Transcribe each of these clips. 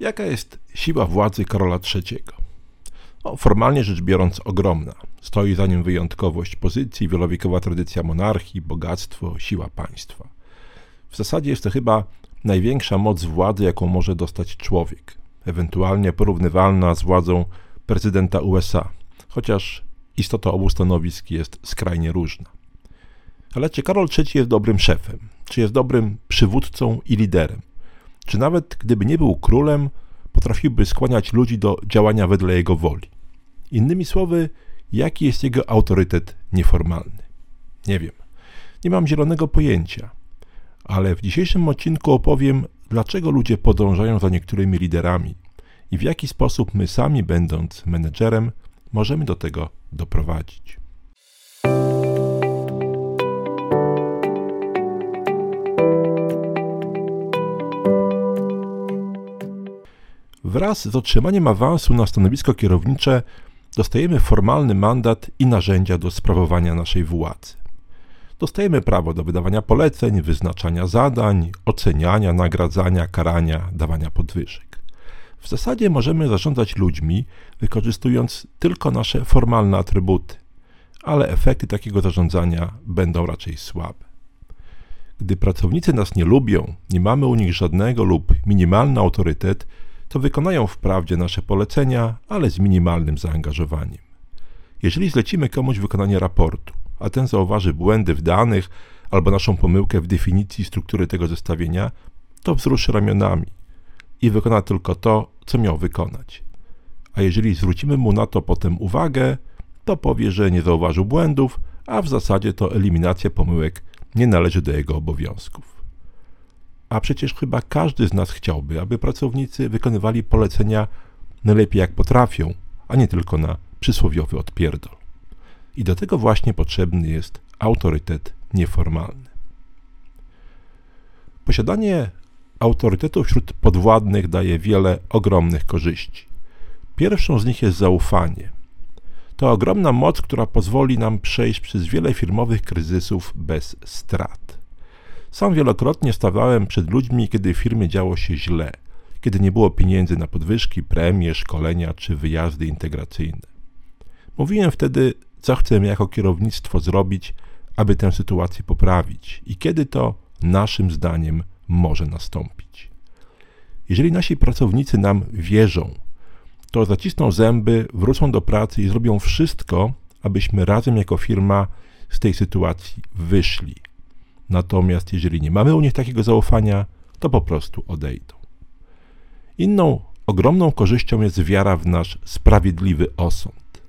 Jaka jest siła władzy Karola III? No, formalnie rzecz biorąc, ogromna. Stoi za nim wyjątkowość pozycji, wielowiekowa tradycja monarchii, bogactwo, siła państwa. W zasadzie jest to chyba największa moc władzy, jaką może dostać człowiek, ewentualnie porównywalna z władzą prezydenta USA, chociaż istota obu stanowisk jest skrajnie różna. Ale czy Karol III jest dobrym szefem? Czy jest dobrym przywódcą i liderem? Czy nawet gdyby nie był królem, potrafiłby skłaniać ludzi do działania wedle jego woli? Innymi słowy, jaki jest jego autorytet nieformalny? Nie wiem. Nie mam zielonego pojęcia. Ale w dzisiejszym odcinku opowiem, dlaczego ludzie podążają za niektórymi liderami i w jaki sposób my sami, będąc menedżerem, możemy do tego doprowadzić. Wraz z otrzymaniem awansu na stanowisko kierownicze dostajemy formalny mandat i narzędzia do sprawowania naszej władzy. Dostajemy prawo do wydawania poleceń, wyznaczania zadań, oceniania, nagradzania, karania, dawania podwyżek. W zasadzie możemy zarządzać ludźmi, wykorzystując tylko nasze formalne atrybuty, ale efekty takiego zarządzania będą raczej słabe. Gdy pracownicy nas nie lubią, nie mamy u nich żadnego lub minimalny autorytet, to wykonają wprawdzie nasze polecenia, ale z minimalnym zaangażowaniem. Jeżeli zlecimy komuś wykonanie raportu, a ten zauważy błędy w danych albo naszą pomyłkę w definicji struktury tego zestawienia, to wzruszy ramionami i wykona tylko to, co miał wykonać. A jeżeli zwrócimy mu na to potem uwagę, to powie, że nie zauważył błędów, a w zasadzie to eliminacja pomyłek nie należy do jego obowiązków. A przecież chyba każdy z nas chciałby, aby pracownicy wykonywali polecenia najlepiej jak potrafią, a nie tylko na przysłowiowy odpierdol. I do tego właśnie potrzebny jest autorytet nieformalny. Posiadanie autorytetu wśród podwładnych daje wiele ogromnych korzyści. Pierwszą z nich jest zaufanie. To ogromna moc, która pozwoli nam przejść przez wiele firmowych kryzysów bez strat. Sam wielokrotnie stawałem przed ludźmi, kiedy firmie działo się źle, kiedy nie było pieniędzy na podwyżki, premie, szkolenia czy wyjazdy integracyjne. Mówiłem wtedy, co chcemy jako kierownictwo zrobić, aby tę sytuację poprawić i kiedy to naszym zdaniem może nastąpić. Jeżeli nasi pracownicy nam wierzą, to zacisną zęby, wrócą do pracy i zrobią wszystko, abyśmy razem jako firma z tej sytuacji wyszli. Natomiast jeżeli nie mamy u nich takiego zaufania, to po prostu odejdą. Inną ogromną korzyścią jest wiara w nasz sprawiedliwy osąd.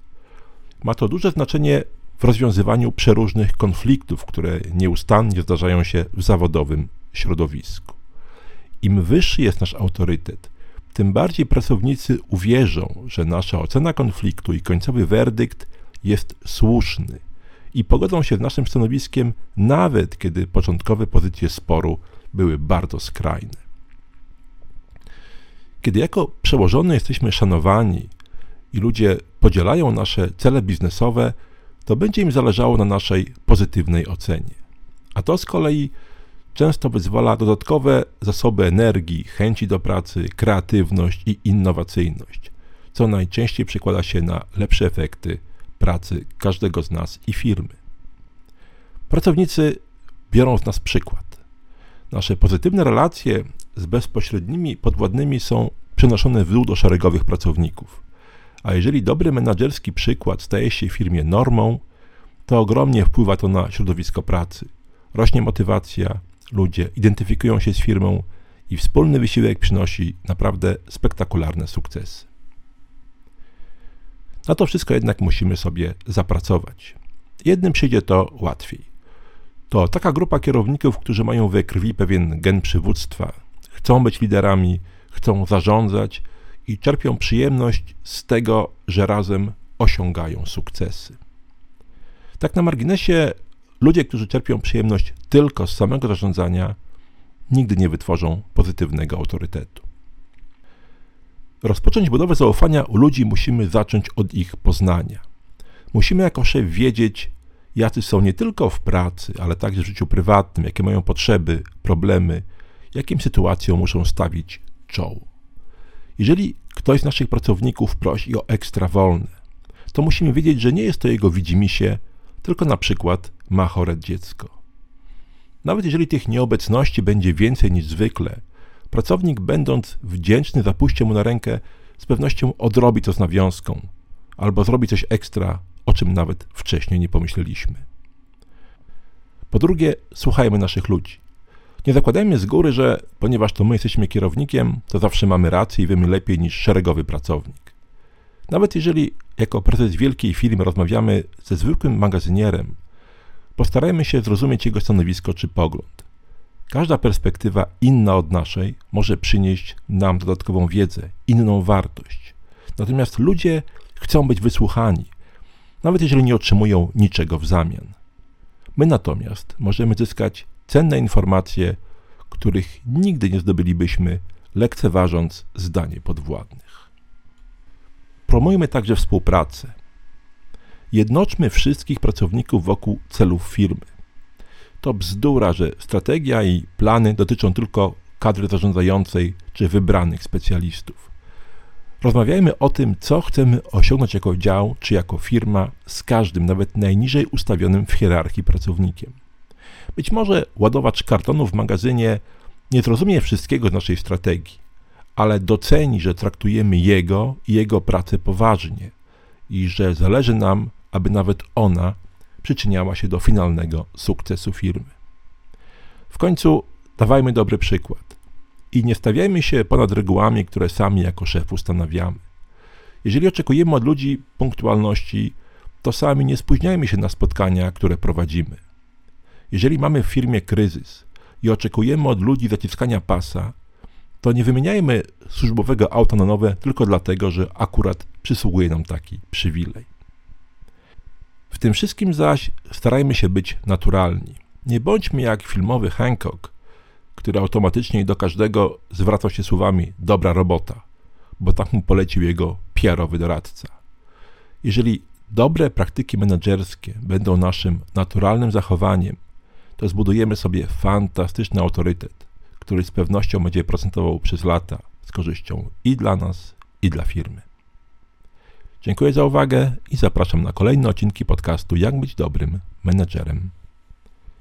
Ma to duże znaczenie w rozwiązywaniu przeróżnych konfliktów, które nieustannie zdarzają się w zawodowym środowisku. Im wyższy jest nasz autorytet, tym bardziej pracownicy uwierzą, że nasza ocena konfliktu i końcowy werdykt jest słuszny i pogodzą się z naszym stanowiskiem, nawet kiedy początkowe pozycje sporu były bardzo skrajne. Kiedy jako przełożony jesteśmy szanowani i ludzie podzielają nasze cele biznesowe, to będzie im zależało na naszej pozytywnej ocenie. A to z kolei często wyzwala dodatkowe zasoby energii, chęci do pracy, kreatywność i innowacyjność, co najczęściej przekłada się na lepsze efekty pracy każdego z nas i firmy. Pracownicy biorą z nas przykład. Nasze pozytywne relacje z bezpośrednimi podwładnymi są przenoszone w dół do szeregowych pracowników. A jeżeli dobry menedżerski przykład staje się firmie normą, to ogromnie wpływa to na środowisko pracy. Rośnie motywacja, ludzie identyfikują się z firmą i wspólny wysiłek przynosi naprawdę spektakularne sukcesy. Na to wszystko jednak musimy sobie zapracować. Jednym przyjdzie to łatwiej. To taka grupa kierowników, którzy mają we krwi pewien gen przywództwa, chcą być liderami, chcą zarządzać i czerpią przyjemność z tego, że razem osiągają sukcesy. Tak na marginesie, ludzie, którzy czerpią przyjemność tylko z samego zarządzania, nigdy nie wytworzą pozytywnego autorytetu. Rozpocząć budowę zaufania u ludzi musimy zacząć od ich poznania. Musimy jako szef wiedzieć, jacy są nie tylko w pracy, ale także w życiu prywatnym, jakie mają potrzeby, problemy, jakim sytuacjom muszą stawić czoło. Jeżeli ktoś z naszych pracowników prosi o ekstra wolne, to musimy wiedzieć, że nie jest to jego widzimisię, tylko na przykład ma chore dziecko. Nawet jeżeli tych nieobecności będzie więcej niż zwykle, pracownik, będąc wdzięczny za pójście mu na rękę, z pewnością odrobi to z nawiązką albo zrobi coś ekstra, o czym nawet wcześniej nie pomyśleliśmy. Po drugie, słuchajmy naszych ludzi. Nie zakładajmy z góry, że ponieważ to my jesteśmy kierownikiem, to zawsze mamy rację i wiemy lepiej niż szeregowy pracownik. Nawet jeżeli jako prezes wielkiej firmy rozmawiamy ze zwykłym magazynierem, postarajmy się zrozumieć jego stanowisko czy pogląd. Każda perspektywa inna od naszej może przynieść nam dodatkową wiedzę, inną wartość. Natomiast ludzie chcą być wysłuchani, nawet jeżeli nie otrzymują niczego w zamian. My natomiast możemy zyskać cenne informacje, których nigdy nie zdobylibyśmy, lekceważąc zdanie podwładnych. Promujmy także współpracę. Jednoczmy wszystkich pracowników wokół celów firmy. To bzdura, że strategia i plany dotyczą tylko kadry zarządzającej czy wybranych specjalistów. Rozmawiajmy o tym, co chcemy osiągnąć jako dział czy jako firma z każdym, nawet najniżej ustawionym w hierarchii pracownikiem. Być może ładowacz kartonu w magazynie nie zrozumie wszystkiego z naszej strategii, ale doceni, że traktujemy jego i jego pracę poważnie i że zależy nam, aby nawet ona przyczyniała się do finalnego sukcesu firmy. W końcu dawajmy dobry przykład i nie stawiajmy się ponad regułami, które sami jako szef ustanawiamy. Jeżeli oczekujemy od ludzi punktualności, to sami nie spóźniajmy się na spotkania, które prowadzimy. Jeżeli mamy w firmie kryzys i oczekujemy od ludzi zaciskania pasa, to nie wymieniajmy służbowego auta na nowe tylko dlatego, że akurat przysługuje nam taki przywilej. W tym wszystkim zaś starajmy się być naturalni. Nie bądźmy jak filmowy Hancock, który automatycznie do każdego zwracał się słowami dobra robota, bo tak mu polecił jego PR-owy doradca. Jeżeli dobre praktyki menedżerskie będą naszym naturalnym zachowaniem, to zbudujemy sobie fantastyczny autorytet, który z pewnością będzie procentował przez lata z korzyścią i dla nas, i dla firmy. Dziękuję za uwagę i zapraszam na kolejne odcinki podcastu Jak być dobrym menedżerem.